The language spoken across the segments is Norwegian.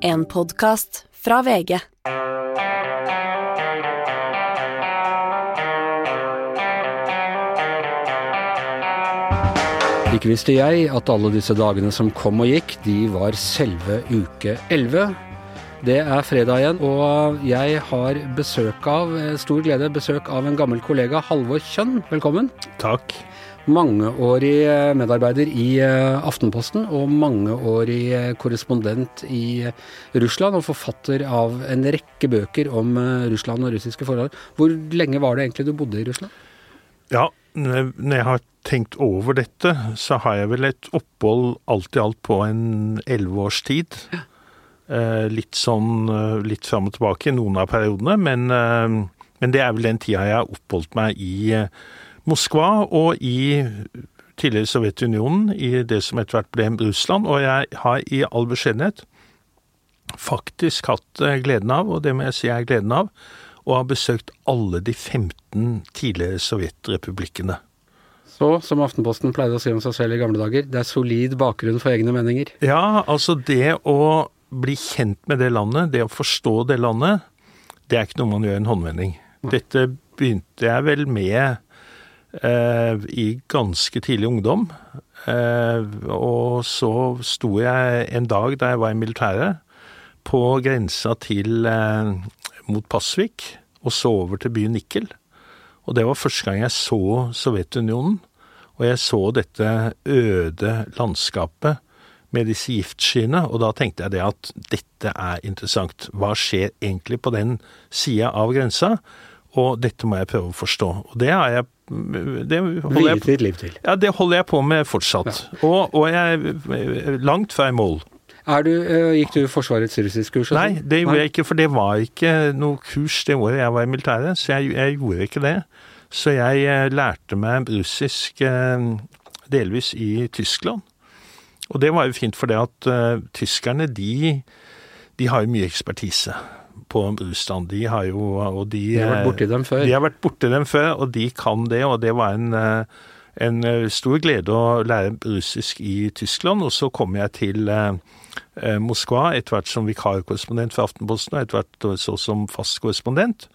En podkast fra VG. Ikke visste jeg at alle disse dagene som kom og gikk, de var selve uke 11. Det er fredag igjen, og jeg har besøk av, stor glede, besøk av en gammel kollega, Halvor Kjønn. Velkommen. Takk. Mangeårig eh, medarbeider i eh, Aftenposten og mangeårig eh, korrespondent i Russland og forfatter av en rekke bøker om Russland og russiske forhold. Hvor lenge var det egentlig du bodde i Russland? Ja, når jeg har tenkt over dette, så har jeg vel et opphold alt i alt på en elleve års tid. Ja. litt sånn litt fram og tilbake i noen av periodene, men, men det er vel den tida jeg har oppholdt meg i Moskva og i tidligere Sovjetunionen, i det som etter hvert ble Russland. Og jeg har i all beskjedenhet faktisk hatt eh, gleden av, og det må jeg si er gleden av, å ha besøkt alle de 15 tidligere sovjetrepublikkene. Så, som Aftenposten pleide å si om seg selv i gamle dager, det er solid bakgrunn for egne meninger. Ja, altså det å bli kjent med det landet, det å forstå det landet, det er ikke noe man gjør i en håndvending. Dette begynte jeg vel med i ganske tidlig ungdom. Eh, og så sto jeg en dag da jeg var i militæret, på grensa til eh, mot Pasvik, og så over til byen Nikkel. Og det var første gang jeg så Sovjetunionen, og jeg så dette øde landskapet med disse giftskyene, og da tenkte jeg det at dette er interessant. Hva skjer egentlig på den sida av grensa? Og dette må jeg prøve å forstå. Og det har jeg det holder jeg, liv til. ja, det holder jeg på med fortsatt. Og, og jeg er langt fra i mål. Er du, eh, gikk du Forsvarets russiskkurs? Nei, sånn? det gjorde jeg ikke, for det var ikke noe kurs det året jeg var i militæret, så jeg, jeg gjorde ikke det. Så jeg eh, lærte meg russisk eh, delvis i Tyskland. Og det var jo fint, for det at tyskerne, de, de har jo mye ekspertise på Russland. De har jo og de, de har vært borti dem før. De har vært borti dem før, og de kan det, og det var en, eh, en eh, stor glede å lære russisk i Tyskland. Og så kom jeg til eh, Moskva etter hvert som vikarkorrespondent for Aftenposten, og etter hvert også som fast korrespondent.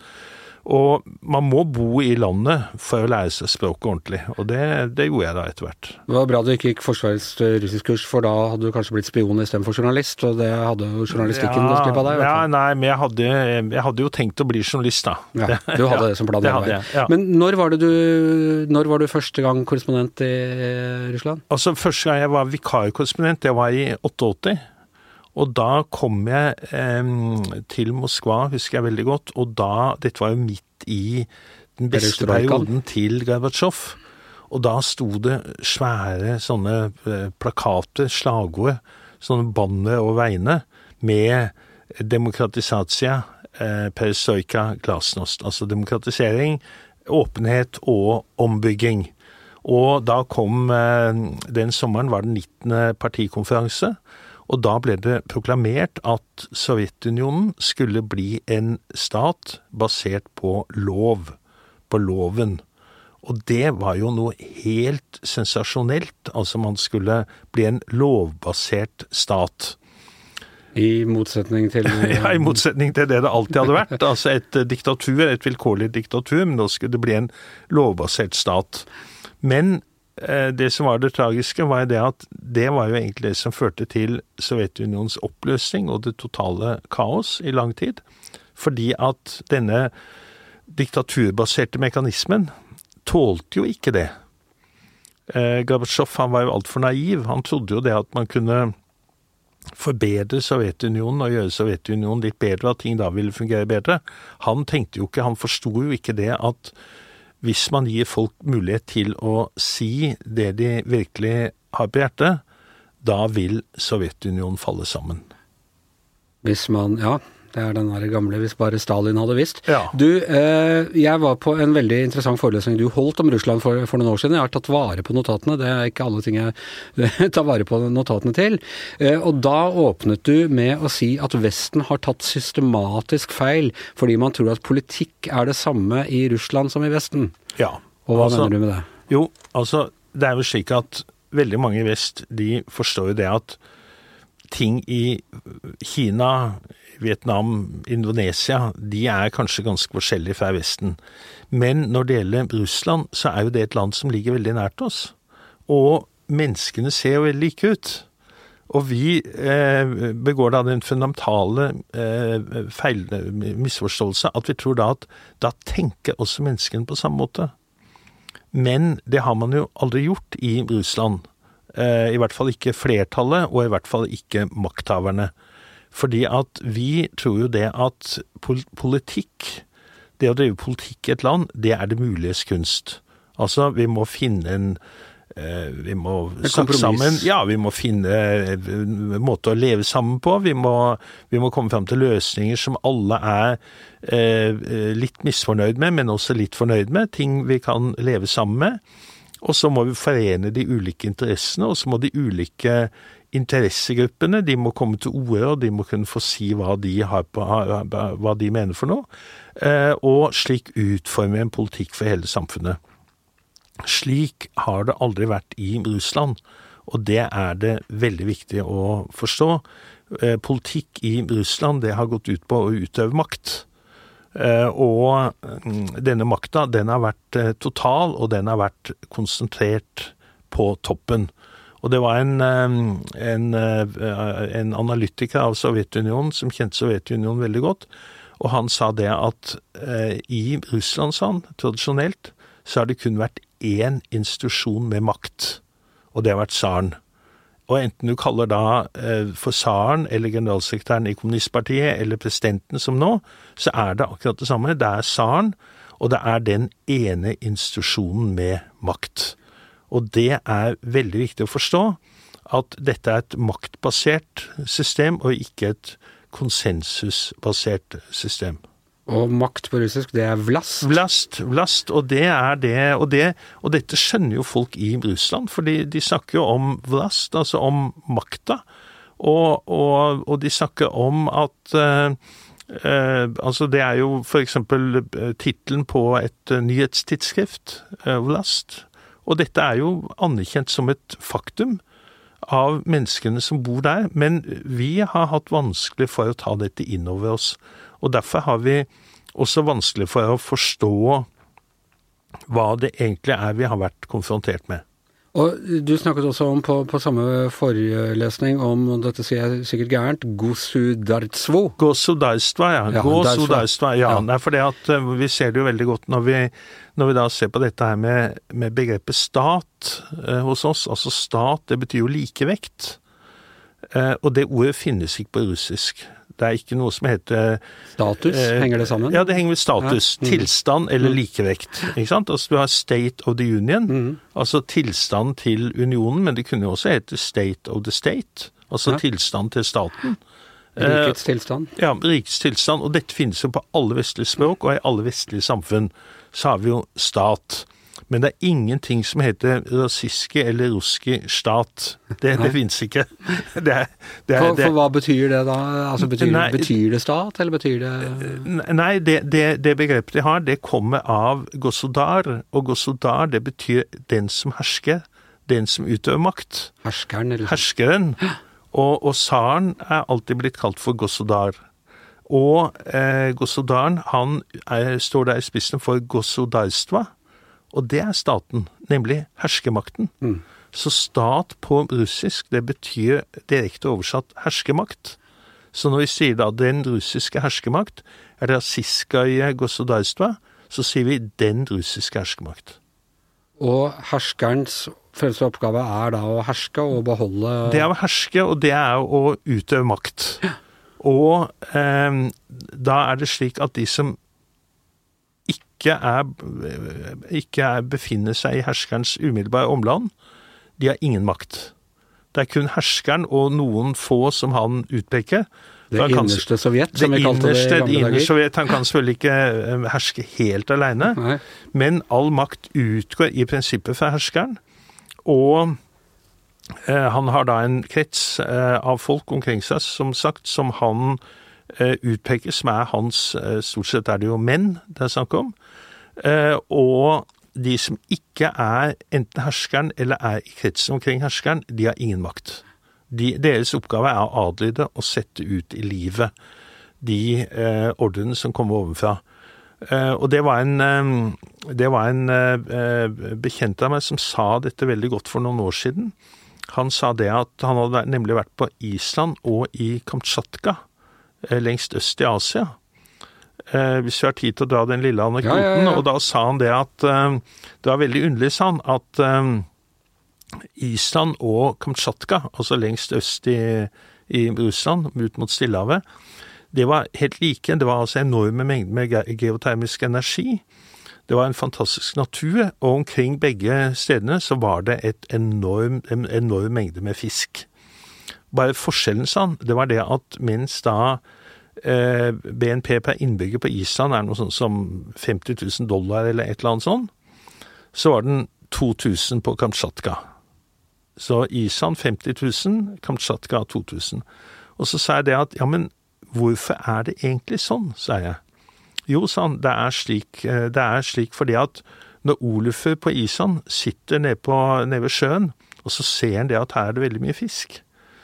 Og man må bo i landet for å lære seg språket ordentlig, og det, det gjorde jeg da etter hvert. Det var bra du ikke gikk Forsvarets russisk kurs, for da hadde du kanskje blitt spion istedenfor journalist, og det hadde jo journalistikken gått glipp av deg. Ja, nei, men jeg hadde, jeg hadde jo tenkt å bli journalist, da. Ja, du hadde det som plan det hadde jeg, ja. Men når var, det du, når var du første gang korrespondent i eh, Russland? Altså, første gang jeg var vikarkorrespondent, det var i 88. Og da kom jeg eh, til Moskva, husker jeg veldig godt, og da Dette var jo midt i den beste perioden til Gorbatsjov. Og da sto det svære sånne eh, plakater, slagord, sånne banner og veiene, med demokratisatsia, eh, perestrojka, glasnost. Altså demokratisering, åpenhet og ombygging. Og da kom eh, Den sommeren var den 19. partikonferanse. Og da ble det proklamert at Sovjetunionen skulle bli en stat basert på lov. På loven. Og det var jo noe helt sensasjonelt. Altså man skulle bli en lovbasert stat. I motsetning til Ja, I motsetning til det det alltid hadde vært. Altså et eh, diktatur, et vilkårlig diktatur, men nå skulle det bli en lovbasert stat. Men det som var det tragiske, var det at det var jo egentlig det som førte til Sovjetunionens oppløsning og det totale kaos i lang tid. Fordi at denne diktaturbaserte mekanismen tålte jo ikke det. Eh, Gorbatsjov var jo altfor naiv. Han trodde jo det at man kunne forbedre Sovjetunionen og gjøre Sovjetunionen litt bedre, at ting da ville fungere bedre. Han tenkte jo ikke, han forsto jo ikke det at hvis man gir folk mulighet til å si det de virkelig har på hjertet, da vil Sovjetunionen falle sammen. Hvis man Ja, det er den der gamle 'hvis bare Stalin hadde visst'. Ja. Du, eh, jeg var på en veldig interessant forelesning du holdt om Russland for, for noen år siden. Jeg har tatt vare på notatene, det er ikke alle ting jeg tar vare på notatene til. Eh, og da åpnet du med å si at Vesten har tatt systematisk feil fordi man tror at politikk er det samme i Russland som i Vesten. Ja. Og hva Altså- mener du med det? Jo, altså, det er jo slik at veldig mange i vest, de forstår jo det at ting i Kina, Vietnam, Indonesia, de er kanskje ganske forskjellige fra Vesten. Men når det gjelder Russland, så er jo det et land som ligger veldig nært oss. Og menneskene ser jo veldig like ut. Og vi eh, begår da den fundamentale eh, feil, misforståelse at vi tror da at da tenker også menneskene på samme måte. Men det har man jo aldri gjort i Russland. Eh, I hvert fall ikke flertallet, og i hvert fall ikke makthaverne. Fordi at vi tror jo det at politikk, det å drive politikk i et land, det er det muliges kunst. Altså, vi må finne en eh, vi må snakke sammen. Ja, vi må finne en måte å leve sammen på. Vi må, vi må komme fram til løsninger som alle er eh, litt misfornøyd med, men også litt fornøyd med. Ting vi kan leve sammen med. Og så må vi forene de ulike interessene, og så må de ulike interessegruppene de må komme til orde, og de må kunne få si hva de, på, hva de mener for noe. Eh, og slik utforme en politikk for hele samfunnet. Slik har det aldri vært i Russland, og det er det veldig viktig å forstå. Eh, politikk i Russland det har gått ut på å utøve makt. Eh, og mm, denne makta den har vært total, og den har vært konsentrert på toppen. Og det var en, en, en analytiker av Sovjetunionen som kjente Sovjetunionen veldig godt, og han sa det at eh, i Russland, sa han, tradisjonelt, så har det kun vært én institusjon med makt, og det har vært tsaren. Og enten du kaller da eh, for tsaren eller generalsekretæren i kommunistpartiet eller presidenten som nå, så er det akkurat det samme. Det er tsaren, og det er den ene institusjonen med makt. Og det er veldig viktig å forstå at dette er et maktbasert system, og ikke et konsensusbasert system. Og makt på russisk, det er vlast? Vlast, vlast, og det er det og, det og, dette skjønner jo folk i Russland, for de snakker jo om vlast, altså om makta. Og, og, og de snakker om at eh, eh, Altså, det er jo for eksempel uh, tittelen på et nyhetstidsskrift, Vlast. Og dette er jo anerkjent som et faktum av menneskene som bor der, men vi har hatt vanskelig for å ta dette inn over oss. Og derfor har vi også vanskelig for å forstå hva det egentlig er vi har vært konfrontert med. Og du snakket også om på, på samme forelesning om, og dette sier jeg sikkert gærent, gosudartsvo. Gosudarstva, ja. ja gosudarstva, ja. ja. Nei, for det at uh, vi ser det jo veldig godt når vi, når vi da ser på dette her med, med begrepet stat eh, hos oss. Altså stat, det betyr jo likevekt. Eh, og det ordet finnes ikke på russisk. Det er ikke noe som heter Status? Eh, henger det sammen? Ja, det henger med status. Ja. Mm. Tilstand eller mm. likevekt. Ikke sant? Altså du har State of the Union, mm. altså tilstand til unionen, men det kunne jo også hete State of the State. Altså ja. tilstand til staten. Rikets tilstand? Eh, ja, rikets tilstand. Og dette finnes jo på alle vestlige språk, og i alle vestlige samfunn så har vi jo stat. Men det er ingenting som heter rasiske eller ruski stat. Det, det fins ikke. Det er, det er, for, for, hva betyr det da? Altså betyr, nei, betyr det stat, eller betyr det Nei, det, det, begrepet de har, det kommer av gossodar. Og gossodar, det betyr den som hersker. Den som utøver makt. Herskeren, eller Herskeren. Og, og tsaren er alltid blitt kalt for gossodar. Og eh, gossodaren, han er, står der i spissen for gossodarstva og det er staten, nemlig herskemakten. Mm. Så stat på russisk, det betyr direkte oversatt herskemakt. Så når vi sier da den russiske herskemakt, rasiskaje gossodarstva, så sier vi den russiske herskemakt. Og herskerens fremste oppgave er da å herske og beholde Det er å herske, og det er å utøve makt. Ja. Og eh, da er det slik at de som ikke, er, ikke er, befinner seg i herskerens umiddelbare omland, de har ingen makt. Det er kun herskeren og noen få som han utpeker. Det innerste Sovjet, som vi kalte det i gamle dager. Innerste Sovjet, Han kan selvfølgelig ikke eh, herske helt alene, men all makt utgår i prinsippet fra herskeren. Og han har da en krets eh, av folk omkring seg, som sagt, som han eh, utpeker, som er hans eh, Stort sett er det jo menn det er snakk om. Eh, og de som ikke er enten herskeren eller er i kretsen omkring herskeren, de har ingen makt. de, deres oppgave er å adlyde og sette ut i livet de eh, ordrene som kommer ovenfra. Eh, og det var en, eh, det var en eh, bekjent av meg som sa dette veldig godt for noen år siden. Han sa det at han hadde nemlig vært på Island og i Kamtsjatka, eh, lengst øst i Asia. Eh, hvis vi har tid til å dra den lille anekdoten. Ja, ja, ja. Og da sa han det at eh, Det var veldig underlig, sa han, at Island og Kamtsjatka, altså lengst øst i, i Russland, ut mot Stillehavet, det var helt like. Det var altså enorme mengder med geotermisk energi. Det var en fantastisk natur, og omkring begge stedene så var det et enorm, en enorm mengde med fisk. Bare forskjellen, sa han, det var det at mens da eh, BNP per innbygger på Island er noe sånt som 50 000 dollar eller et eller annet sånt, så var den 2000 på Kamtsjatka. Så Island 50 000, Kamtsjatka 2000. Og så sa jeg det at ja, men hvorfor er det egentlig sånn, sa jeg. Jo, sa han, det er slik, eh, det er slik fordi at når Olufur på Island sitter nede, på, nede ved sjøen, og så ser han det at her er det veldig mye fisk,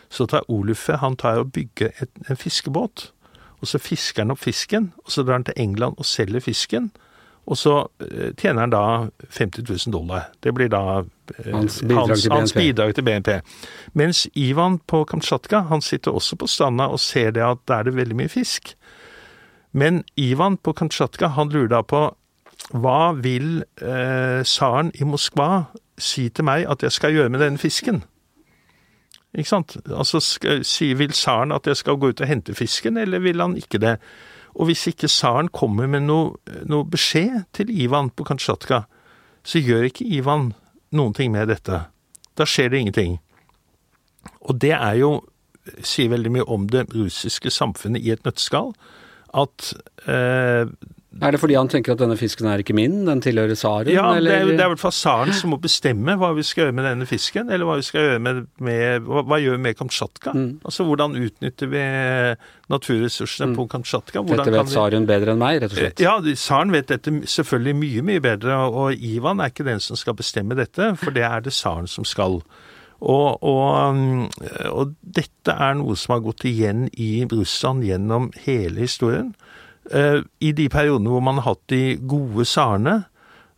så tar Olufur han tar og bygger et, en fiskebåt, og så fisker han opp fisken, og så drar han til England og selger fisken, og så eh, tjener han da 50 000 dollar. Det blir da eh, Hans bidrag til hans BNP. bidrag til BNP. Mens Ivan på Kamtsjatka, han sitter også på stranda og ser det at der er det veldig mye fisk. Men Ivan på Kamtsjatka, han lurer da på hva vil eh, i Moskva si til meg at jeg skal gjøre med denne fisken? Ikke sant? Altså, skal, si, Vil tsaren at jeg skal gå ut og hente fisken, eller vil han ikke det? Og hvis ikke tsaren kommer med noe, noe beskjed til Ivan på Kamtsjatka, så gjør ikke Ivan noen ting med dette. Da skjer det ingenting. Og det er jo, sier veldig mye om det russiske samfunnet i et nøtteskall, at eh, Er det fordi han tenker at denne fisken er ikke min, den tilhører tsaren? Ja, det er, eller? det er i hvert fall tsaren som må bestemme hva vi skal gjøre med denne fisken, eller hva vi skal gjøre med, med hva, hva gjør vi med Kamtsjatka? Mm. Altså hvordan utnytter vi naturressursene på Kamtsjatka? Dette vet tsaren bedre enn meg, rett og slett. Ja, tsaren vet dette selvfølgelig mye, mye bedre, og Ivan er ikke den som skal bestemme dette, for det er det tsaren som skal. Og, og, um, og dette er noe som har gått igjen i Russland gjennom hele historien. Eh, I de periodene hvor man har hatt de gode tsarene,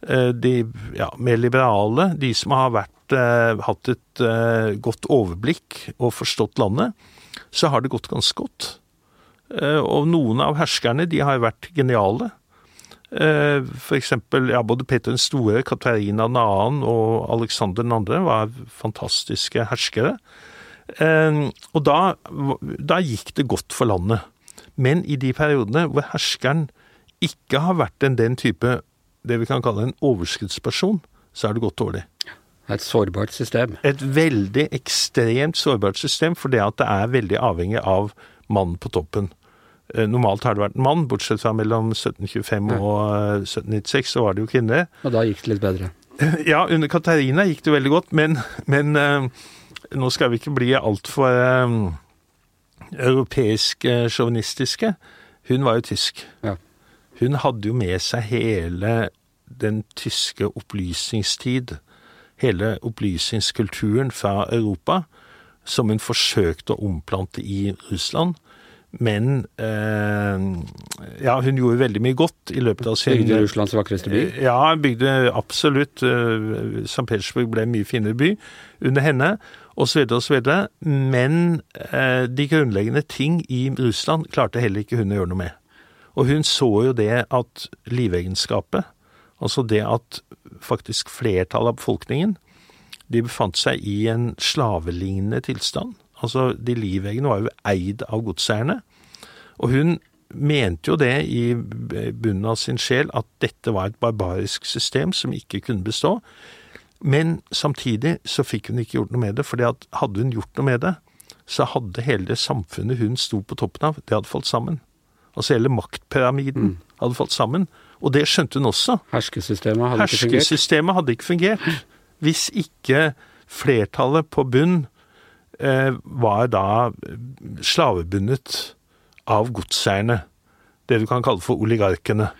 eh, de ja, mer liberale, de som har vært, eh, hatt et godt overblikk og forstått landet, så har det gått ganske godt. Og noen av herskerne de har vært geniale. Eh, eksempel ja, både Peter den store, Katarina den annen og Alexander den andre var fantastiske herskere. Eh, Og da, da gikk det godt for landet. Men i de periodene hvor herskeren ikke har vært en den type det vi kan kalle en overskuddsperson, så er det gått dårlig. Et sårbart system. Et veldig ekstremt sårbart system, for det at det er veldig avhengig av mannen på toppen. Eh, Normalt har det vært en mann, bortsett fra mellom 1725 og eh, 1796, så var det jo kvinner. Og da gikk det litt bedre. Ja, under Katarina gikk det veldig godt, men, men eh, nå skal vi ikke bli altfor um, europeisk eh, sjåvinistiske. Hun var jo tysk. Ja. Hun hadde jo med seg hele den tyske opplysningstid, hele opplysningskulturen fra Europa, som hun forsøkte å omplante i Russland. Men eh, ja, hun gjorde veldig mye godt i løpet av sin Bygde Russlands vakreste by. ja, bygde absolutt. eh, St. Petersburg ble en mye finere by under henne, osv. osv. Men eh, de grunnleggende ting i Russland klarte heller ikke hun å gjøre noe med. Og hun så jo det at livegenskapet, altså det at faktisk flertallet av befolkningen, de befant seg i en slavelignende tilstand. Altså, de liveggene var jo eid av godseierne. Og hun mente jo det i bunnen av sin sjel, at dette var et barbarisk system som ikke kunne bestå. Men samtidig så fikk hun ikke gjort noe med det, for hadde hun gjort noe med det, så hadde hele det samfunnet hun sto på toppen av, det hadde falt sammen. Altså hele maktpyramiden hadde falt sammen. Og det skjønte hun også. Herskesystemet hadde ikke fungert. Herskesystemet hadde ikke fungert. Hvis ikke flertallet på bunn var da slavebundet av godseierne. Det du kan kalle for oligarkene.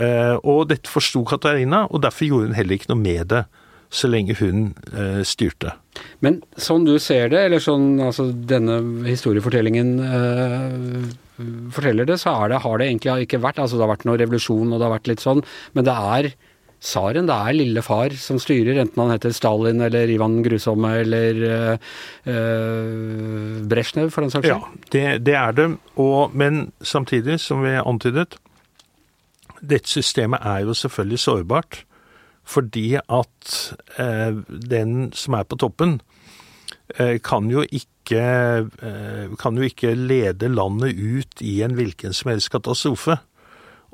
Eh, og dette forsto Katarina, og derfor gjorde hun heller ikke noe med det. så lenge hun eh, styrte. Men sånn du ser det, eller sånn altså denne historiefortellingen eh, forteller det, så det, har det egentlig ikke vært Altså det har vært noe revolusjon og det har vært litt sånn, men det er tsaren, det er lille far som styrer, enten han heter Stalin eller Ivan Grusomme eller uh, Brezjnev, for den saks skyld. Ja, det, det, er det. Og, men samtidig, som vi antydet, dette systemet er jo selvfølgelig sårbart. Fordi at eh, den som er på toppen, eh, kan jo ikke eh, kan jo ikke lede landet ut i en hvilken som helst katastrofe.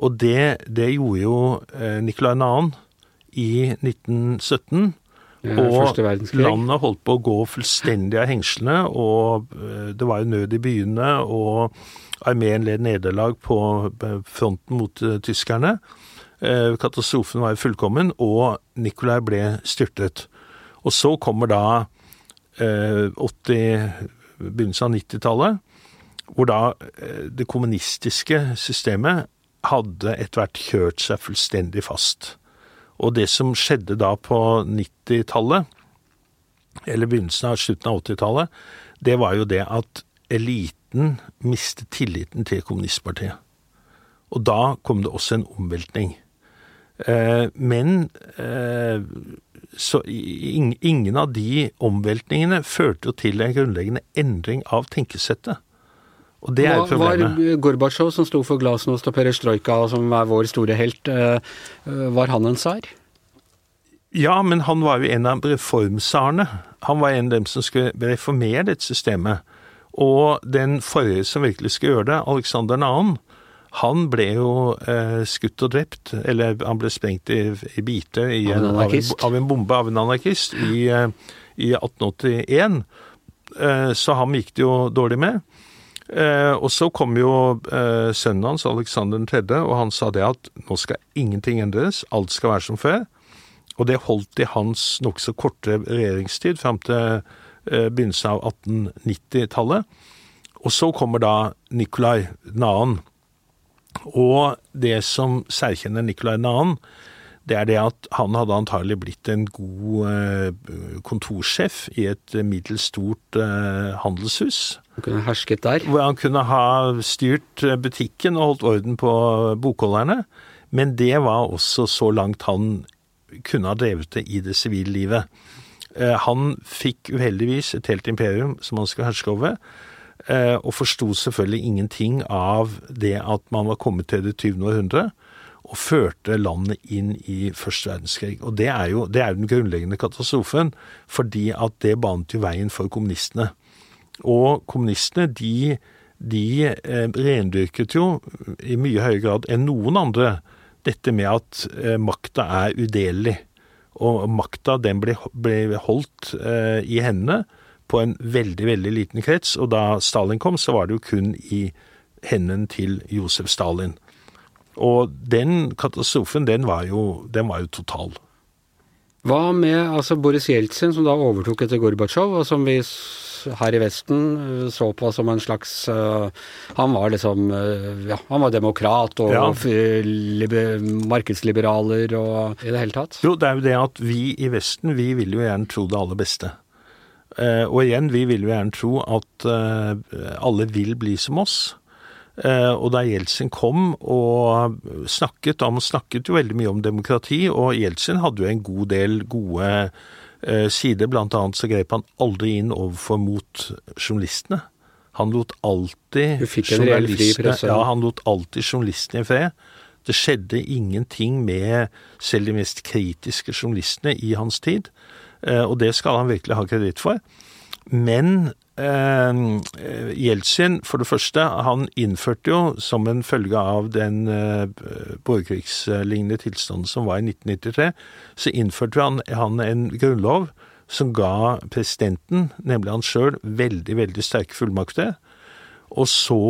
Og det, det gjorde jo Nikolai Nicolai 2. i 1917. Ja, og landet holdt på å gå fullstendig av hengslene, og eh, det var jo nød i byene, og armeen led nederlag på eh, fronten mot tyskerne. Eh, katastrofen var jo fullkommen, og Nikolai ble styrtet. Og så kommer da 80, eh, begynnelsen av 90-tallet, hvor da eh, det kommunistiske systemet hadde etter hvert kjørt seg fullstendig fast. Og det som skjedde da på 90-tallet, eller begynnelsen av slutten av 80-tallet, det var jo det at eliten mistet tilliten til kommunistpartiet. Og da kom det også en omveltning. Eh, men eh, så ingen av de omveltningene førte jo til en grunnleggende endring av tenkesettet. Og det er jo problemet. Var Gorbatsjov, som sto for glasnost og perestrojka, som er vår store helt, eh, var han en tsar? Ja, men han var jo en av reformsarene. Han var en av dem som skulle reformere dette systemet. Og den forrige som virkelig skulle gjøre det, Alexander 2., han ble jo eh, skutt og drept, eller han ble sprengt i, i biter i av, av, av, en bombe av en anarkist i, eh, i 1881. Eh, så ham gikk det jo dårlig med. Eh, og så kom jo eh, sønnen hans, Alexander 3., og han sa det at nå skal ingenting endres, alt skal være som før. Og det holdt i hans nokså korte regjeringstid fram til eh, begynnelsen av 1890-tallet. Og så kommer da Nikolai 2., og det som særkjenner Nikolai 2., det er det at han hadde antagelig blitt en god eh, kontorsjef i et middels stort eh, handelshus. Han kunne hersket der? Hvor han kunne ha styrt eh, butikken og holdt orden på bokholderne. Men det var også så langt han kunne ha drevet det i det sivile livet. Han fikk uheldigvis et helt imperium som han skulle herske over. Eh, og forsto selvfølgelig ingenting av det at man var kommet til det 20. århundre og førte landet inn i første verdenskrig. Og det er jo det er den grunnleggende katastrofen, fordi at det banet jo veien for kommunistene. Og kommunistene, de, de eh, rendyrket jo i mye høyere grad enn noen andre dette med at eh, makta er udelelig. Og makta den ble, ble holdt eh, i hendene på en veldig, veldig liten krets. Og da Stalin kom, så var det jo kun i hendene til Josef Stalin. Og den katastrofen, den var jo, den var jo total. Hva med altså Boris Jeltsin, som da overtok etter Gorbatsjov, og som vi her i Vesten eh, så på som en slags uh, Han var liksom uh, Ja, han var demokrat og ja. markedsliberaler og i det hele tatt. Jo, det er jo det at vi i Vesten, vi vil jo gjerne tro det aller beste. Uh, og igjen, vi vil jo gjerne tro at alle vil bli som oss. Eh, og da Jeltsin kom og snakket, han snakket jo veldig mye om demokrati, og Jeltsin hadde jo en god del gode sider. Blant annet så grep han aldri inn overfor mot journalistene. Han lot alltid journalistene ja, han lot alltid journalistene i fred. Det skjedde ingenting med selv de mest kritiske journalistene i hans tid. Eh, og det skal han virkelig ha kreditt for. Men eh, Jeltsin, for det første, han innførte jo som en følge av den eh, borgerkrigslignende tilstanden som var i 1993, så innførte han, han en grunnlov som ga presidenten, nemlig han sjøl, veldig, veldig sterke fullmakter. Og så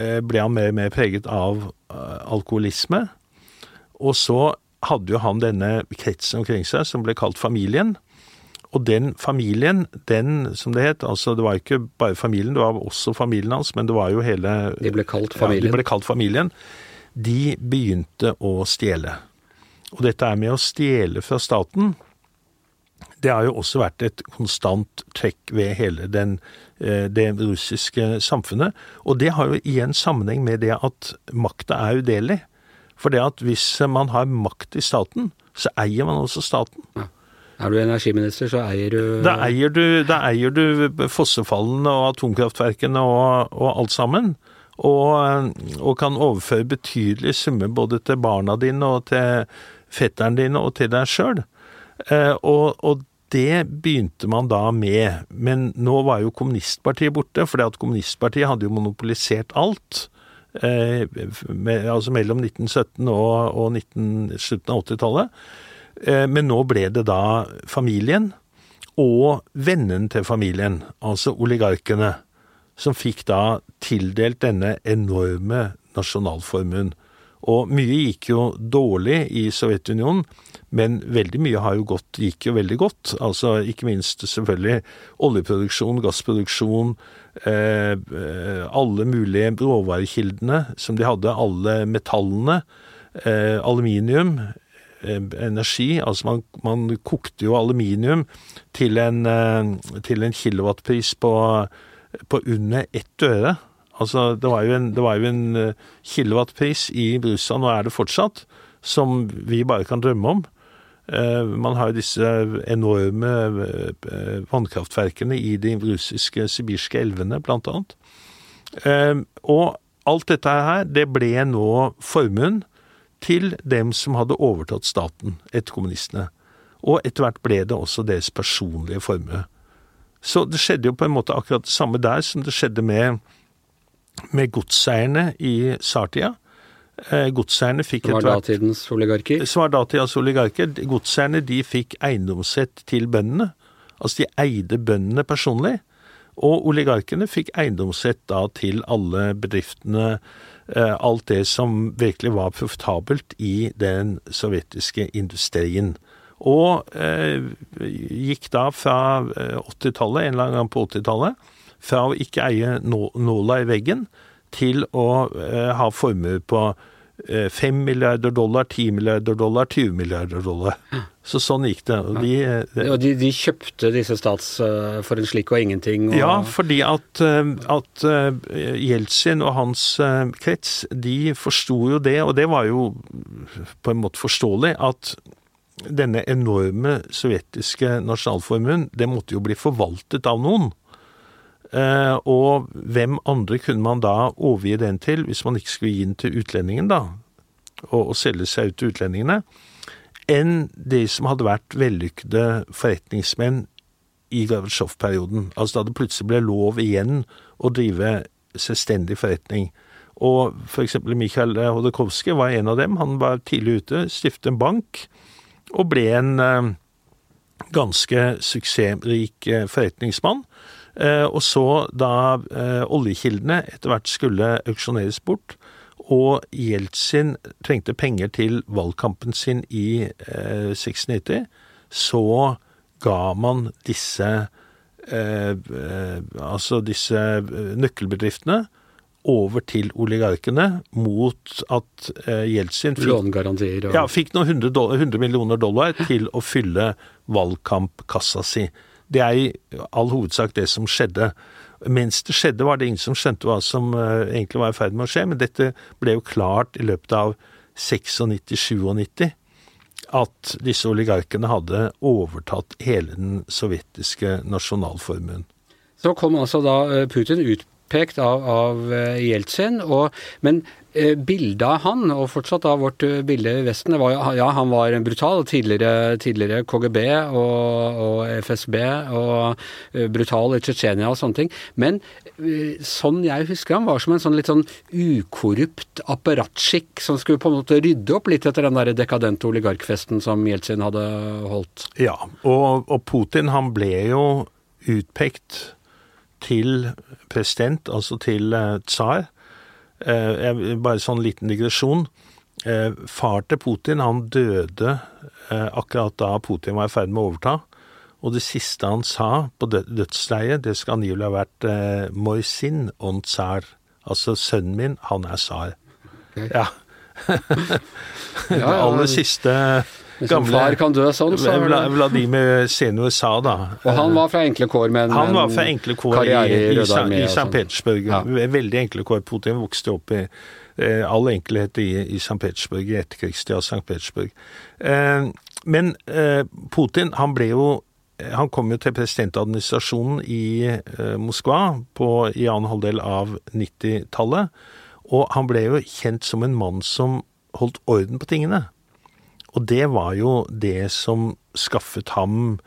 eh, ble han mer og mer preget av eh, alkoholisme. Og så hadde jo han denne kretsen omkring seg som ble kalt familien. Og den familien, den som det het, altså det var ikke bare familien, det var også familien hans, men det var jo hele De ble kalt familien? Ja, de ble kalt familien. De begynte å stjele. Og dette er med å stjele fra staten, det har jo også vært et konstant trekk ved hele den, eh, det russiske samfunnet. Og det har jo igjen sammenheng med det at makta er udelig. For det at hvis man har makt i staten, så eier man også staten. Ja. Er du energiminister, så eier du Da eier du, da eier du fossefallene og atomkraftverkene og, og alt sammen. Og, og, kan overføre betydelige summer både til barna dine og til fetteren dine og til deg sjøl. Eh, og, og, det begynte man da med. Men nå var jo kommunistpartiet borte, for kommunistpartiet hadde jo monopolisert alt. Eh, med, altså mellom 1917 og, og 19, slutten av 80-tallet. Eh, men nå ble det da familien og vennen til familien, altså oligarkene, som fikk da tildelt denne enorme nasjonalformuen. Og mye gikk jo dårlig i Sovjetunionen, men veldig mye har jo gått, gikk jo veldig godt. Altså ikke minst selvfølgelig oljeproduksjon, gassproduksjon, eh, eh alle mulige råvarekildene som de hadde, alle metallene, eh, aluminium, energi. Altså man, man, kokte jo aluminium til en, eh, til en kilowattpris på, på under ett øre. Altså, det var jo en, var jo en eh, kilowattpris i Brusa, nå er det fortsatt, som vi bare kan drømme om. Eh, man har jo disse enorme eh, vannkraftverkene i de russiske sibirske elvene, blant annet. Og alt dette her, det ble nå formuen til dem som hadde overtatt staten etter kommunistene. Og etter hvert ble det også deres personlige formue. Så det skjedde jo på en måte akkurat det samme der som det skjedde med med godseierne i tsartida. Eh, godseierne fikk etter hvert Som var datidens oligarker? Som var datidens oligarker. Godseierne de fikk eiendomsrett til bøndene. Altså de eide bøndene personlig. Og oligarkene fikk eiendomsrett da til alle bedriftene, alt det som virkelig var profitabelt i den sovjetiske industrien. Og eh, gikk da fra 80-tallet, eh, en eller annen gang på 80-tallet, fra å ikke eie nåla i veggen til å eh, ha formuer på eh, 5 milliarder dollar, 10 milliarder dollar, 20 milliarder dollar. Så sånn gikk det. Og de, ja, de, de kjøpte disse stats uh, for en slik og ingenting? Og... Ja, fordi at, at Jeltsin og hans krets, de forsto jo det, og det var jo på en måte forståelig, at denne enorme sovjetiske nasjonalformuen, det måtte jo bli forvaltet av noen. Eh, og hvem andre kunne man da overgi den til, hvis man ikke skulle gi den til utlendingen, da, og, og selge seg ut til utlendingene, enn de som hadde vært vellykkede forretningsmenn i Gorbatsjov-perioden. Altså da det plutselig ble lov igjen å drive selvstendig forretning. Og for eksempel Mikhail Hodorkovskij var en av dem. Han var tidlig ute, stiftet en bank, og ble en eh, ganske suksessrik eh, forretningsmann. Eh, og så, da eh, oljekildene etter hvert skulle auksjoneres bort, og Jeltsin trengte penger til valgkampen sin i 96, eh, så ga man disse altså disse nøkkelbedriftene over til oligarkene mot at Jeltsin fikk, Lånegarantier og Ja, fikk noen 100, 100 millioner dollar til å fylle valgkampkassa si. Det er i all hovedsak det som skjedde. Mens det skjedde, var det ingen som skjønte hva som uh, egentlig var i ferd med å skje, men dette ble jo klart i løpet av 96-97 at disse oligarkene hadde overtatt hele den sovjetiske nasjonalformuen. Så kom altså da Putin Putin utpekt av, av eh, Jeltsin, og, men Eh, bildet av han, og fortsatt av vårt eh, bilde i Vesten, var ja, han var en brutal. Tidligere, tidligere KGB og, og, FSB og brutal i Tsjetsjenia og sånne ting. Men sånn jeg husker han, var som en sånn litt sånn ukorrupt apparatskikk som skulle på en måte rydde opp litt etter den der dekadente oligarkfesten som Jeltsin hadde holdt. Ja, og, og Putin han ble jo utpekt til president, altså til tsar Eh, bare sånn liten digresjon. Eh, far til Putin han døde eh, akkurat da Putin var i ferd med å overta. Og det siste han sa på dødsleiet, det skal angivelig ha vært eh, 'Moisin on tsar'. Altså 'sønnen min, han er tsar'. Okay. Ja. det aller siste Hvis en far kan dø sånn, så Vladimir senior sa da. Og han var fra enkle kår, men Han var fra enkle kår i, i, i, i St. sånn. Petersburg. Ja. Veldig enkle kår. Putin vokste opp i eh, all enkelhet i, i St. Petersburg, i etterkrigstida St. Petersburg. Eh, men eh, Putin, han ble jo han kom jo til presidentadministrasjonen i eh, Moskva på, i annen halvdel av 90-tallet, og han ble jo kjent som en mann som holdt orden på tingene. Og det var jo det som skaffet ham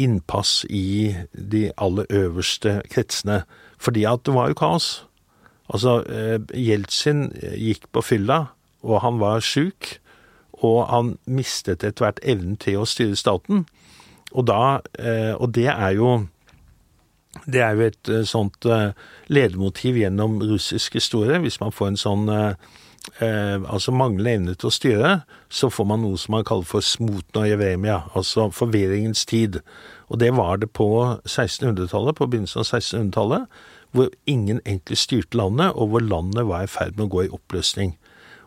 innpass i de aller øverste kretsene. Fordi at det var jo kaos. Altså, eh, Jeltsin gikk på fylla, og han var sjuk. Og han mistet etter hvert evnen til å styre staten. Og, da, eh, og det er jo det er jo et eh, sånt eh, ledemotiv gjennom russisk historie. Hvis man får en sånn eh, altså manglende evne til å styre, så får man noe som man kaller for smutna jevremia, altså forvirringens tid. Og det var det på 1600-tallet, på begynnelsen av 1600-tallet, hvor ingen egentlig styrte landet, og hvor landet var i ferd med å gå i oppløsning.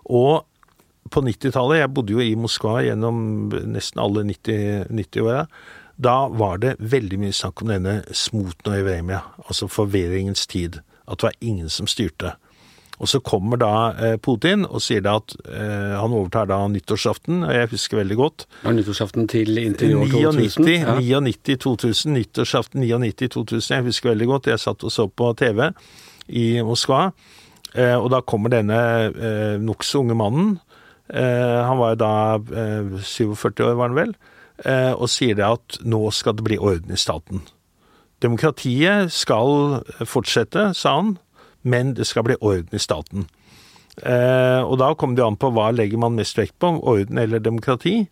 Og på 90-tallet, jeg bodde jo i Moskva gjennom nesten alle 90 90-åra, da var det veldig mye snakk om denne smuten og evremia, altså forvirringens tid. At det var ingen som styrte. Og så kommer da eh, Putin og sier da at eh, han overtar da nyttårsaften, og jeg husker veldig godt. Var nyttårsaften til inntil år 2000. 99, Ja. 99 2000, nyttårsaften 99 2000, jeg husker veldig godt. Jeg satt og så på TV i Moskva, eh, og da kommer denne eh, nokså unge mannen, eh, han var jo da eh, 47 år var han vel, og sier det at nå skal det bli orden i staten. Demokratiet skal fortsette, sa han, men det skal bli orden i staten. Eh, og da kom det an på hva legger man mest vekt på, orden eller demokrati.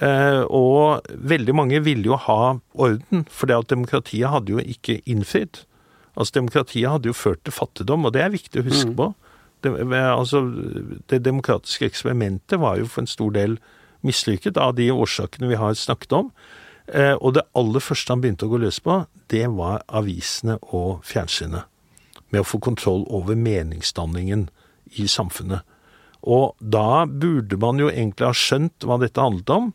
Eh, og veldig mange ville jo ha orden, for det at demokratiet hadde jo ikke innfridd. Altså Demokratiet hadde jo ført til fattigdom, og det er viktig å huske på. Det, altså, det demokratiske eksperimentet var jo for en stor del mislykket av de årsakene vi har snakket om. Eh, og det aller første han begynte å gå løs på, det var avisene og fjernsynet. Med å få kontroll over meningsdanningen i samfunnet. Og da burde man jo egentlig ha skjønt hva dette handlet om,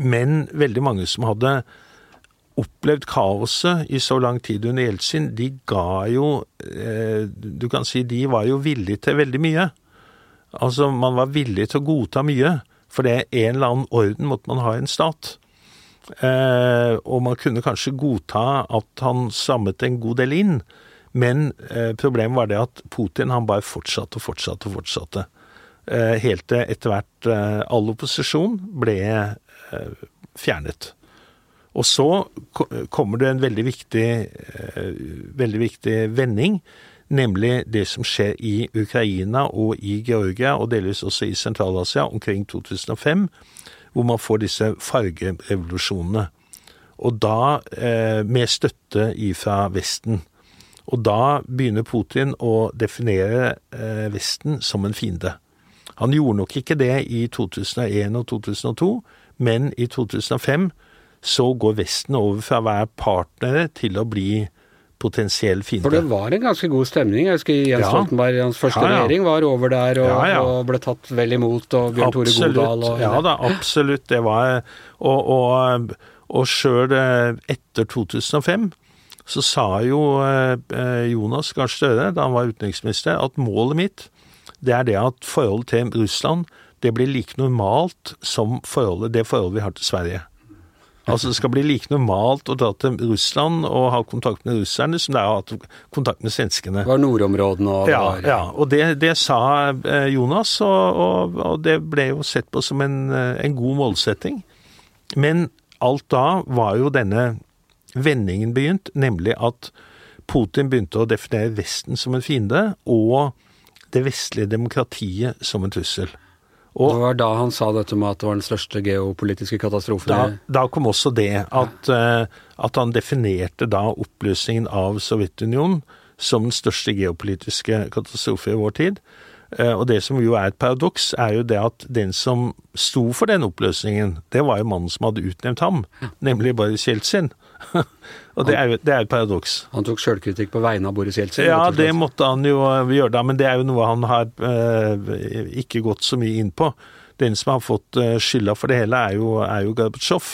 men veldig mange som hadde opplevd kaoset i så lang tid under Jeltsin, de ga jo eh, Du kan si de var jo villige til veldig mye. Altså, man var villig til å godta mye, for det er en eller annen orden måtte man ha i en stat. Eh, og man kunne kanskje godta at han strammet en god del inn, men eh, problemet var det at Putin han bare fortsatte og fortsatte og fortsatte. Eh, helt til etter hvert eh, all opposisjon ble eh, fjernet. Og så kommer det en veldig viktig, eh, veldig viktig vending, nemlig det som skjer i Ukraina og i Georgia, og delvis også i Sentral-Asia omkring 2005, hvor man får disse fargerevolusjonene. Og da eh, med støtte ifra Vesten. Og da begynner Putin å definere eh, Vesten som en fiende. Han gjorde nok ikke det i 2001 og 2002, men i 2005 så går Vesten over fra å være partnere til å bli potensiell fiende. For det var en ganske god stemning. Jeg husker Jens Ja. Stoltenberg, hans første Ja, ja. regjering, var over der og, og ble tatt vel imot, og Bjørn Tore. Godal og Ja da, absolutt. Det var Og, og, og sjøl etter 2005 så sa jo eh, Jonas Gahr Støre, da han var utenriksminister, at målet mitt det er det at forholdet til Russland det blir like normalt som forholdet, det forholdet vi har til Sverige. Altså Det skal bli like normalt å dra til Russland og ha kontakt med russerne som det er å ha kontakt med svenskene. Det var nordområdene og Ja, ja, og det, det sa eh, Jonas, og, og, og det ble jo sett på som en, eh, en god målsetting. Men alt da var jo denne vendingen begynt, nemlig at Putin begynte å definere Vesten som en fiende, og det vestlige demokratiet som en trussel. Det var da han sa dette med at det var den største geopolitiske katastrofen. Da, da kom også det at, eh, at han definerte da oppløsningen av Sovjetunionen som den største geopolitiske katastrofe i vår tid. Eh, Og det som jo er et paradoks, er jo det at den som sto for den oppløsningen, det var jo mannen som hadde utnevnt ham, nemlig Boris Jeltsin. Og det er jo det er et paradoks. Han tok sjølkritikk på vegne av Boris Jeltsin. Ja, det måtte han jo eh, gjøre da, men det er jo noe han har eh, ikke gått så mye inn på. den som har fått eh, skylda for det hele, er jo, er jo Gorbatsjov.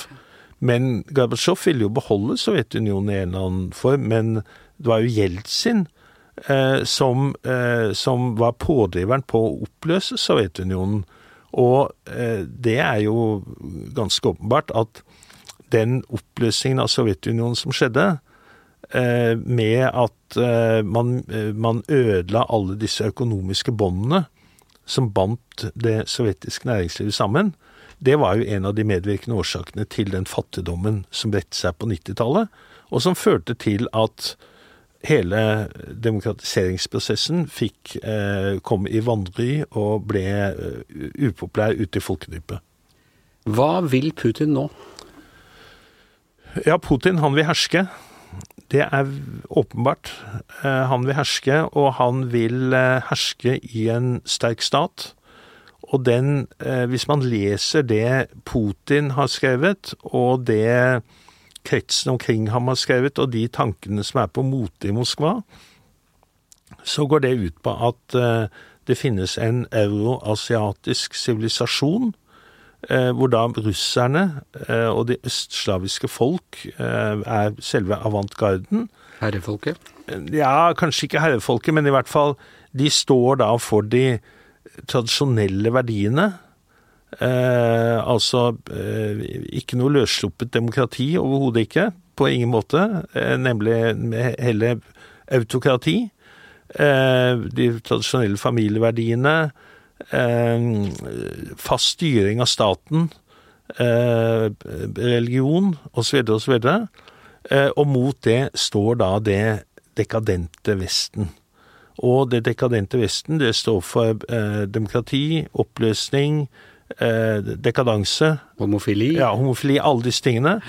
Men Gorbatsjov ville jo beholde Sovjetunionen i en eller annen form, men det var jo Jeltsin som, eh, som, var pådriveren på å oppløse Sovjetunionen. Og eh, det er jo ganske åpenbart at den oppløsningen av Sovjetunionen som skjedde, eh, med at eh, man, man ødela alle disse økonomiske båndene som bandt det sovjetiske næringslivet sammen, det var jo en av de medvirkende årsakene til den fattigdommen som bredte seg på 90-tallet, og som førte til at hele demokratiseringsprosessen fikk eh, komme i vanry og ble uh, upopulær ute i folkedypet. Hva vil Putin nå? Ja, Putin han vil herske. Det er åpenbart. Eh, han vil herske, og han vil eh, herske i en sterk stat. Og den, eh, hvis man leser det Putin har skrevet, og det kretsen omkring ham har skrevet, og de tankene som er på mote i Moskva, så går det ut på at eh, det finnes en euroasiatisk sivilisasjon, eh, hvor da russerne og de østslaviske folk er selve avantgarden. Herrefolket? Ja, kanskje ikke herrefolket, men i hvert fall de står da for de tradisjonelle verdiene. Eh, altså eh, ikke noe løssluppet demokrati, overhodet ikke. På ingen måte. Eh, nemlig heller autokrati. Eh, de tradisjonelle familieverdiene. Eh, fast styring av staten. Eh, religion osv. osv. Og, og mot det står da det dekadente Vesten. Og det dekadente Vesten, det står for eh, demokrati, oppløsning, eh, dekadanse. Homofili. Ja, homofili, alle disse tingene.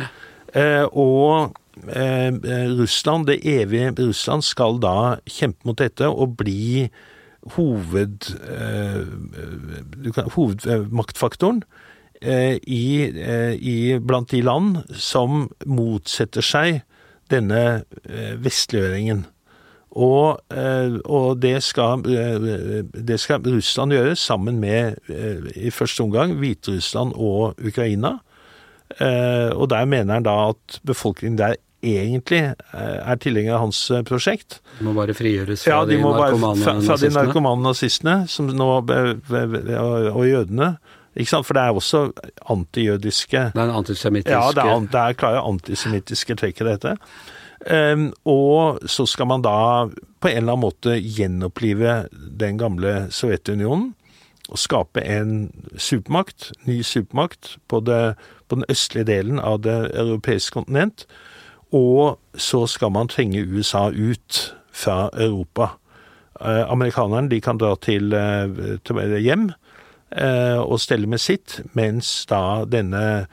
Eh, og eh, Russland, det evige Russland, skal da kjempe mot dette og bli hoved, eh, hovedmaktfaktoren eh, i, i, blant de land som motsetter seg denne vestliggjøringen. Og, eh, og det, skal, eh, det, skal, Russland gjøre sammen med, eh, i første omgang, Hviterussland og Ukraina. Og der mener han da at befolkningen der egentlig er tilhenger av hans prosjekt. De må bare frigjøres fra ja, de, de narkomane fra, fra de narkomane nazistene nå, og jødene. Ikke sant? For det er også antijødiske Det er en antisemittiske Ja, det er, det er klare antisemittiske trekk i dette. Ehm, og så skal man da på en eller annen måte gjenopplive den gamle Sovjetunionen og skape en supermakt, ny supermakt, på, det, på den østlige delen av det europeiske kontinent. Og så skal man trenge USA ut fra Europa. Eh, amerikanerne de kan dra til, eh, til hjem eh, og stelle med sitt, mens da denne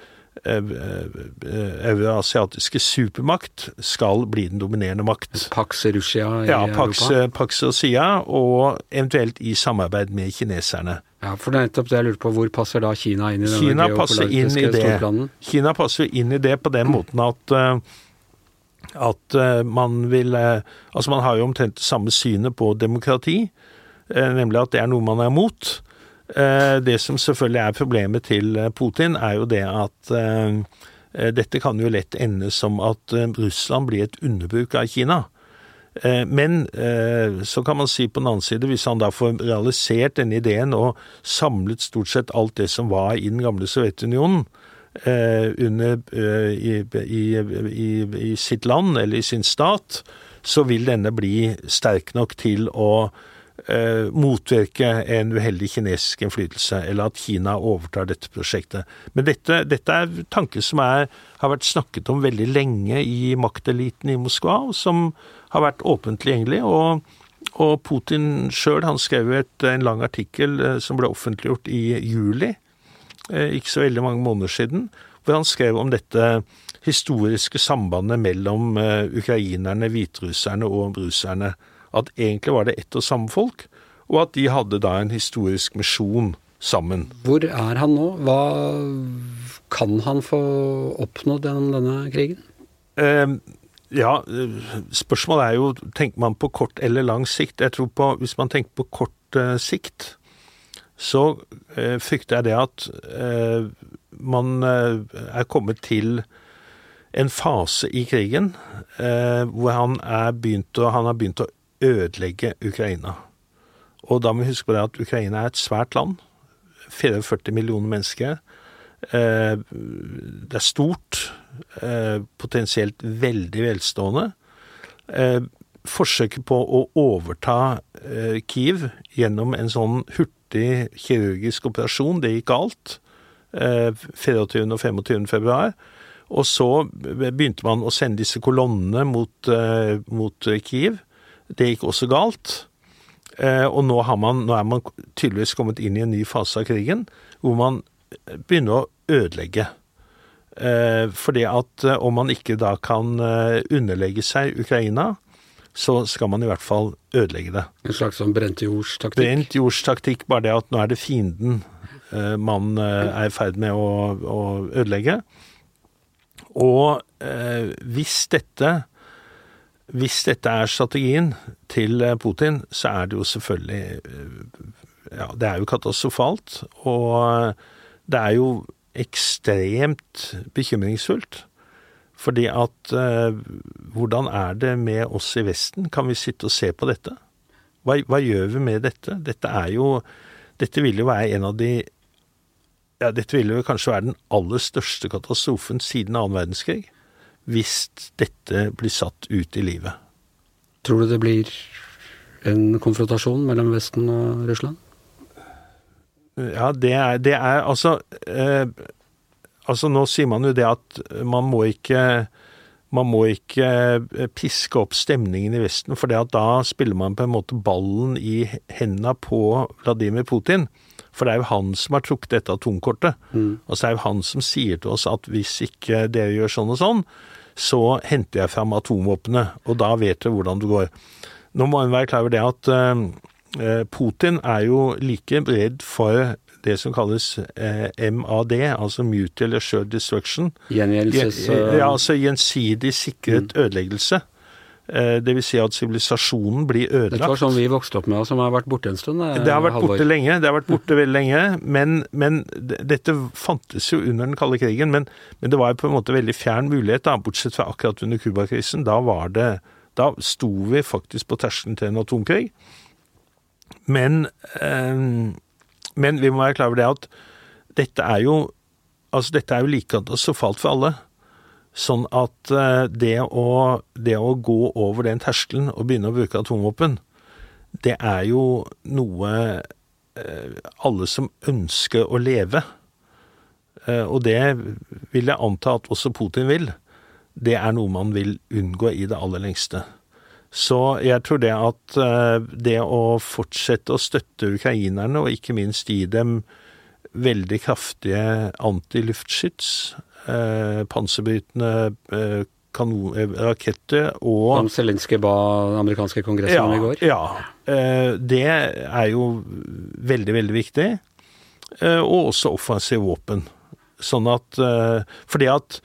euroasiatiske supermakt skal bli den dominerende makt. Pax Russia i ja, Pax, Europa? Pax Russia, og eventuelt i samarbeid med kineserne. Ja, for det er nettopp det jeg lurte på. Hvor passer da Kina inn i denne Kina passer inn i det. storplanen? Kina passer inn i det på den måten at eh, at eh, man vil eh, Altså, man har jo omtrent det samme synet på demokrati, nemlig at det er noe man er mot. Eh, det som selvfølgelig er problemet til eh, Putin, er jo det at eh, dette kan jo lett ende som at Russland blir et underbruk av Kina. Men så kan man si på den annen side, hvis han da får realisert denne ideen og samlet stort sett alt det som var i den gamle Sovjetunionen under, i, i, i, i sitt land eller i sin stat, så vil denne bli sterk nok til å eh, motvirke en uheldig kinesisk innflytelse, eller at Kina overtar dette prosjektet. Men dette, dette er tanker som er, har vært snakket om veldig lenge i makteliten i Moskva, og som har vært åpent tilgjengelig. og og Putin sjøl skrev et, en lang artikkel eh, som ble offentliggjort i juli, eh, ikke så veldig mange måneder siden, hvor han skrev om dette historiske sambandet mellom eh, ukrainerne, hviterusserne og russerne at egentlig var det ett og samme folk, og at de hadde da en historisk misjon sammen. Hvor er han nå? Hva kan han få oppnådd gjennom denne krigen? Eh, ja, spørsmålet er jo tenker man på kort eller lang sikt. Jeg tror på, Hvis man tenker på kort eh, sikt, så eh, frykter jeg det at eh, man eh, er kommet til en fase i krigen eh, hvor han, er begynt å, har begynt å ødelegge Ukraina. Og da må vi huske på det at Ukraina er et svært land. 44 millioner mennesker. Eh, det er stort. Eh, potensielt veldig velstående. Eh, forsøket på å overta Kiev gjennom en sånn hurtig kirurgisk operasjon, det gikk galt. 24. og 25. februar. Og så begynte man å sende disse kolonnene mot, mot Kiev. Det gikk også galt. Og nå, man, nå, er man tydeligvis kommet inn i en ny fase av krigen, hvor man begynner å ødelegge. Eh, fordi at eh, om man ikke da kan eh, underlegge seg Ukraina, så skal man i hvert fall ødelegge det. En slags sånn brent jordstaktikk? Brent jordstaktikk, bare det at nå er det fienden man er i ferd med å, å ødelegge. Og eh, hvis dette hvis dette er strategien til Putin, så er det jo selvfølgelig Ja, det er jo katastrofalt. Og det er jo ekstremt bekymringsfullt. Fordi at eh, Hvordan er det med oss i Vesten? Kan vi sitte og se på dette? Hva, hva, gjør vi med dette? Dette er jo Dette vil jo være en av de ja, Dette vil jo kanskje være den aller største katastrofen siden annen verdenskrig. Hvis dette blir satt ut i livet. Tror du det blir en konfrontasjon mellom Vesten og Russland? Ja, det er, det er altså eh, Altså, nå sier man jo det at man må ikke man må ikke eh, piske opp stemningen i Vesten, for da spiller man på en måte ballen i hendene på Vladimir Putin. For det er jo han som har trukket dette atomkortet. Mm. Altså det er jo han som sier til oss at hvis ikke dere gjør sånn og sånn, så henter jeg fram atomvåpenet, og da vet dere hvordan det går. Nå må en være klar over det at eh, Putin er jo like redd for det som kalles eh, MAD, altså Mutual Assured Destruction. Gjengjeldelses... Ja, altså gjensidig sikret mm. ødeleggelse. Eh, det vil si at sivilisasjonen blir ødelagt. Dette var sånn vi vokste opp med, som har vært borte en stund? Det, det har vært halvår. borte lenge. Det har vært borte veldig lenge. Men, men, dette fantes jo under den kalde krigen. Men, men, det var på en måte veldig fjern mulighet, da, bortsett fra akkurat under Cuba-krisen. Da var det Da sto vi faktisk på terskelen til en atomkrig. Men eh, men vi må være klar over det at dette er jo Altså, dette er jo like katastrofalt for alle. Sånn at eh, det å, det å gå over den terskelen og begynne å bruke atomvåpen, det er jo noe eh, alle som ønsker å leve, eh, og det vil jeg anta at også Putin vil, det er noe man vil unngå i det aller lengste. Så jeg tror det at det å fortsette å støtte ukrainerne, og ikke minst gi dem veldig kraftige antiluftskyts, eh, panserbrytende eh, raketter og Om Zelenskyj ba den amerikanske kongressen om ja, i går? Ja. Eh, det er jo veldig, veldig viktig. Eh, og også offensive våpen. Sånn at eh, Fordi at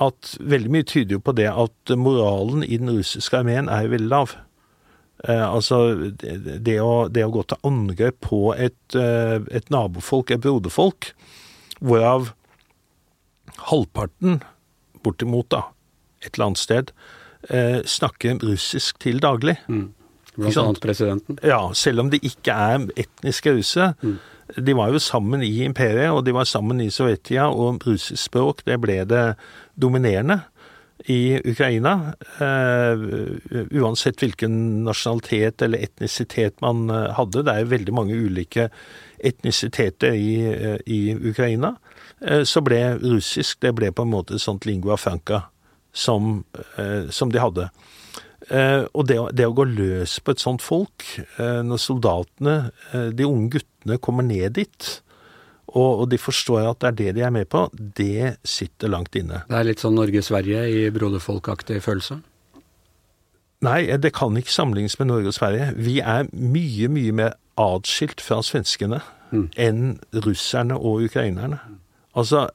at veldig mye tyder jo på det at moralen i den russiske armeen er veldig lav. Eh, altså, det å, det å, gå til angrep på et, eh, et, nabofolk, et broderfolk, hvorav halvparten, bortimot, da, et eller annet sted, eh, snakker russisk til daglig. Mm. Blant annet presidenten. Ja, selv om de ikke er etniske russere. Mm. De var jo sammen i imperiet, og de var sammen i Sovjetia, og russisk språk det ble det dominerende i Ukraina. Uh, uansett hvilken nasjonalitet eller etnisitet man uh, hadde. Det er jo veldig mange ulike etnisiteter i, uh, i Ukraina. Så ble russisk det ble på en måte et sånt lingua franca som, som de hadde. Eh, og det, det, å gå løs på et sånt folk, eh, når soldatene, eh, de unge guttene, kommer ned dit, og, de forstår at det er det de er med på, det sitter langt inne. Det er litt sånn Norge-Sverige i broderfolkaktig følelse? Nei, det kan ikke sammenlignes med Norge og Sverige. Vi er mye, mye mer atskilt fra svenskene mm. enn russerne og ukrainerne. Altså,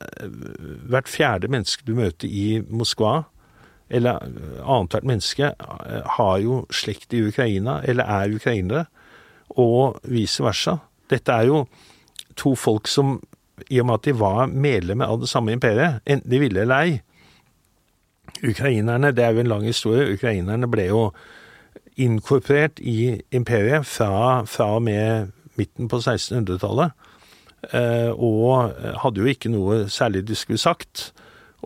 hvert fjerde menneske du møter i Moskva, eller annethvert menneske eh, har jo slekt i Ukraina, eller er ukrainere, og vice versa. Dette er jo to folk som, i og med at de var medlemmer av det samme imperiet, enten de ville eller ei Ukrainerne, det er jo en lang historie, ukrainerne ble jo inkorporert i imperiet fra, fra og med midten på 1600-tallet. Eh, og hadde jo ikke noe særlig de skulle sagt.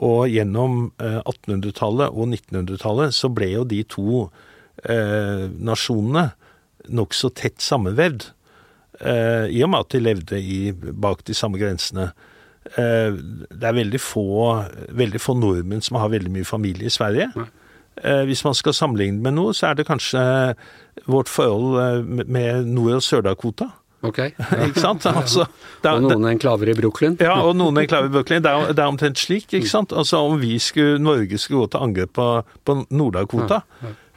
Og gjennom 1800-tallet og 1900-tallet så ble jo de to eh, nasjonene nokså tett sammenvevd. Eh, I og med at de levde i, bak de samme grensene. Eh, det er veldig få, veldig få nordmenn som har veldig mye familie i Sverige. Eh, hvis man skal sammenligne med noe, så er det kanskje vårt forhold eh, med Nord- og Sør-Dakota. Ok. Ikke sant? Altså, er- Og noen enklaver i Brooklyn. ja, og noen enklaver i Brooklyn. Det er, det er omtrent slik, ikke sant? Altså om vi skulle, Norge skulle gå til angrep på, på Nord-Dakota,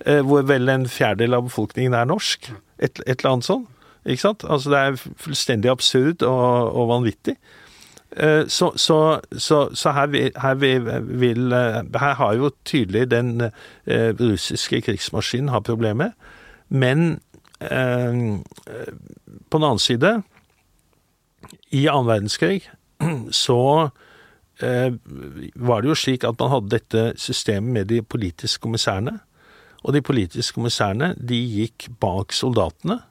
eh, hvor vel en fjerdedel av befolkningen er norsk, et, et eller annet sånt, ikke sant? Altså det er fullstendig absurd og, og vanvittig. Eh, Så, så, så, så her, vil, her, vil, vil, eh, her har jo tydelig den eh, russiske krigsmaskinen har problemer, men eh, på den annen side, i annen verdenskrig, så eh, var det jo slik at man hadde dette systemet med de politiske kommissærene. Og de politiske kommissærene, de gikk bak soldatene.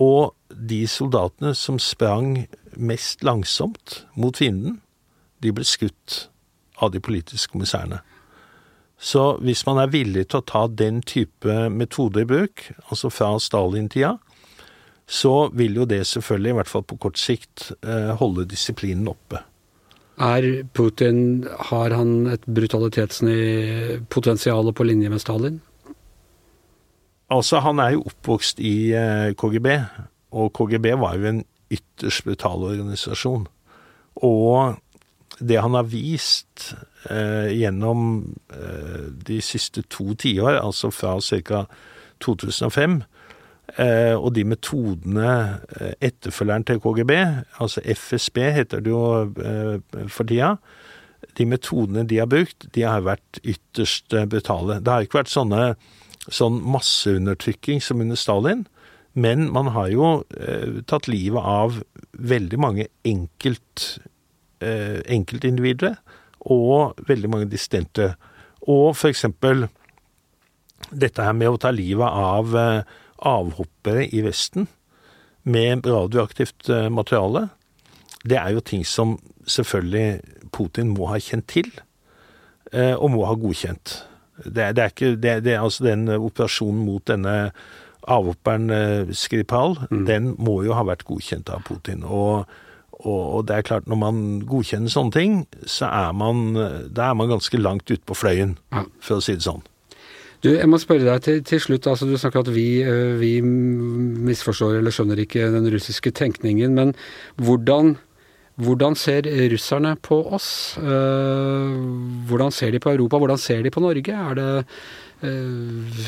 Og de soldatene som sprang mest langsomt mot fienden, de ble skutt av de politiske kommissærene. Så hvis man er villig til å ta den type metode i bruk, altså fra Stalin-tida, så vil jo det selvfølgelig, i hvert fall på kort sikt, eh, holde disiplinen oppe. Er Putin Har han et brutalitetspotensial på linje med Stalin? Altså, han er jo oppvokst i eh, KGB, og KGB var jo en ytterst brutal organisasjon. Og det han har vist gjennom eh, de siste to tiår, altså fra ca. 2005, eh, og de metodene eh, etterfølgeren til KGB, altså FSB heter det jo eh, for tida, de metodene de har brukt, de har vært ytterst eh, brutale. Det har ikke vært sånne sånn masseundertrykking som under Stalin, men man har jo eh, tatt livet av veldig mange enkelt, eh, enkeltindivider og veldig mange dissidenter. Og eksempel dette her med å ta livet av eh, avhoppere i Vesten med radioaktivt eh, materiale, det er jo ting som selvfølgelig Putin må ha kjent til, eh, og må ha godkjent. Det, det er ikke det, det altså Den operasjonen mot denne avhopperen Skripal, Skripal, den må jo ha vært godkjent av Putin. Og, og, det er klart, når man godkjenner sånne ting, så er man, da er man ganske langt ute på fløyen, for å si det sånn. Du, jeg må spørre deg til, til slutt. altså Du snakker at vi, eh, vi misforstår eller skjønner ikke den russiske tenkningen. Men hvordan, hvordan ser russerne på oss? Eh, hvordan ser de på Europa? Hvordan ser de på Norge? Er det eh,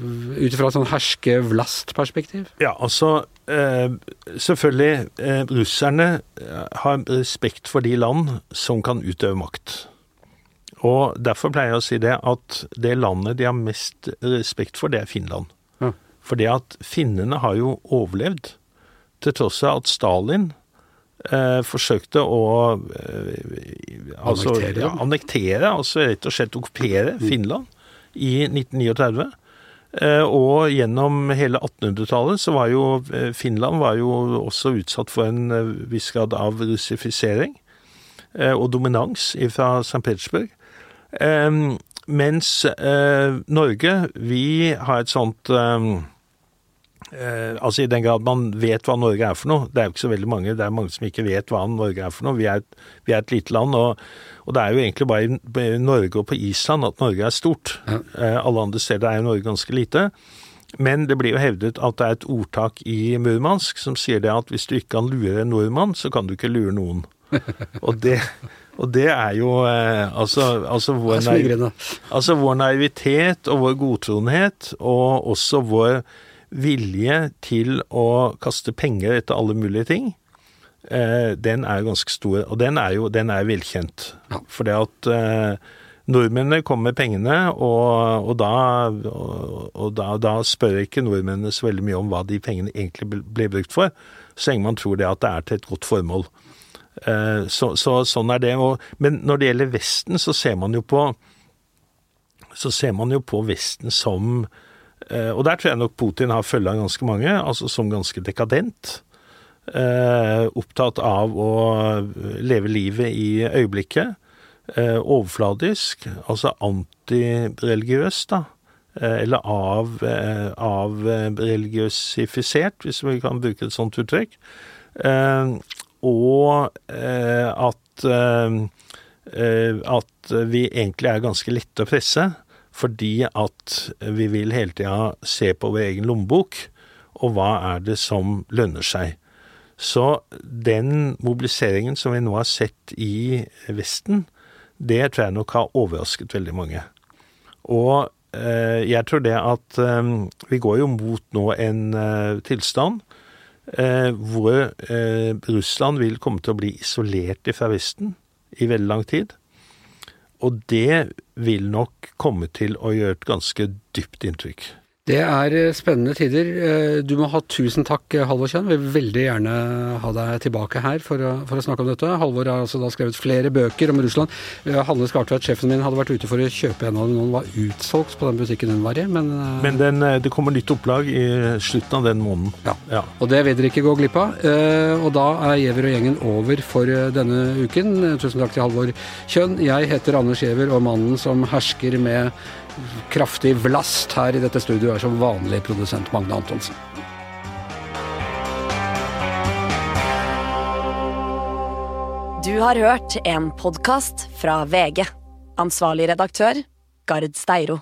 ut fra et sånn herske-vlast-perspektiv? Ja, altså eh, Selvfølgelig, eh, russerne eh, har respekt for de land som kan utøve makt. Og derfor pleier jeg å si det at det landet de har mest respekt for, det er Finland. Ja. Fordi at finnene har jo overlevd, til tross av at Stalin eh, forsøkte å eh, altså, Annektere. Ja, annektere, altså rett og slett okkupere Finland i 1939. Eh, Og gjennom hele 1800-tallet så var jo eh, Finland var jo også utsatt for en eh, viss grad av russifisering og dominans fra St. Petersburg. Mens Norge, vi har et sånt eh, Altså i den grad man vet hva Norge er for noe. Det er jo ikke så veldig mange, det er mange som ikke vet hva Norge er for noe. Vi er vi er et lite land, og, og det er jo egentlig bare i Norge og på Island at Norge er stort. Ja. Eh, alle andre steder er jo Norge ganske lite. Men det blir jo hevdet at det er et ordtak i Murmansk som sier det at hvis du ikke kan lure en nordmann, så kan du ikke lure noen. og, det, og det er jo eh, altså, altså, vår. Altså vår naivitet og vår godtroenhet, og også vår vilje til å kaste penger etter alle mulige ting, eh, den er ganske stor. Og den er jo den er velkjent. Ja. For det at eh, Nordmennene kommer med pengene, og, og, da, og, da, da, spør ikke nordmennene så veldig mye om hva de pengene egentlig ble brukt for, så lenge man tror det at det er til et godt formål. Eh, så, så, sånn er det. men når det gjelder Vesten, så ser man jo på så ser man jo på Vesten som Og der tror jeg nok Putin har følge ganske mange, altså som ganske dekadent. Eh, opptatt av å leve livet i øyeblikket. Overfladisk, altså antireligiøs, da. Eller av, hvis vi kan bruke et sånt uttrykk og eh, at, eh, eh, at vi egentlig er ganske lette å presse, fordi at vi vil hele tida se på vår egen lommebok, og hva er det som lønner seg. Så den mobiliseringen som vi nå har sett i Vesten, det tror jeg nok har overrasket veldig mange. Og eh, jeg tror det at eh, vi går jo mot nå en eh, tilstand hvor Russland vil komme til å bli isolert fra Vesten i veldig lang tid. Og det vil nok komme til å gjøre et ganske dypt inntrykk. Det er eh, spennende tider. Eh, du må ha tusen takk, eh, Halvor Kjønn. Vi vil veldig gjerne ha deg tilbake her for å, for å, snakke om dette. Halvor har altså da skrevet flere bøker om Russland. Hanne Skartveit, sjefen min, hadde vært ute for å kjøpe en av dem. Noen var utsolgt på den butikken hun var i, men Men den, det kommer nytt opplag i slutten av den måneden. Ja. ja. Og det vil dere ikke gå glipp av. Og da er Giæver og gjengen over for denne uken. Tusen takk til Halvor Kjønn. Jeg heter Anders Giæver, og mannen som hersker med kraftig vlast her i dette studioet er som vanlig produsent Magne Antonsen. Du har hørt en podkast fra VG. Ansvarlig redaktør, Gard Steiro.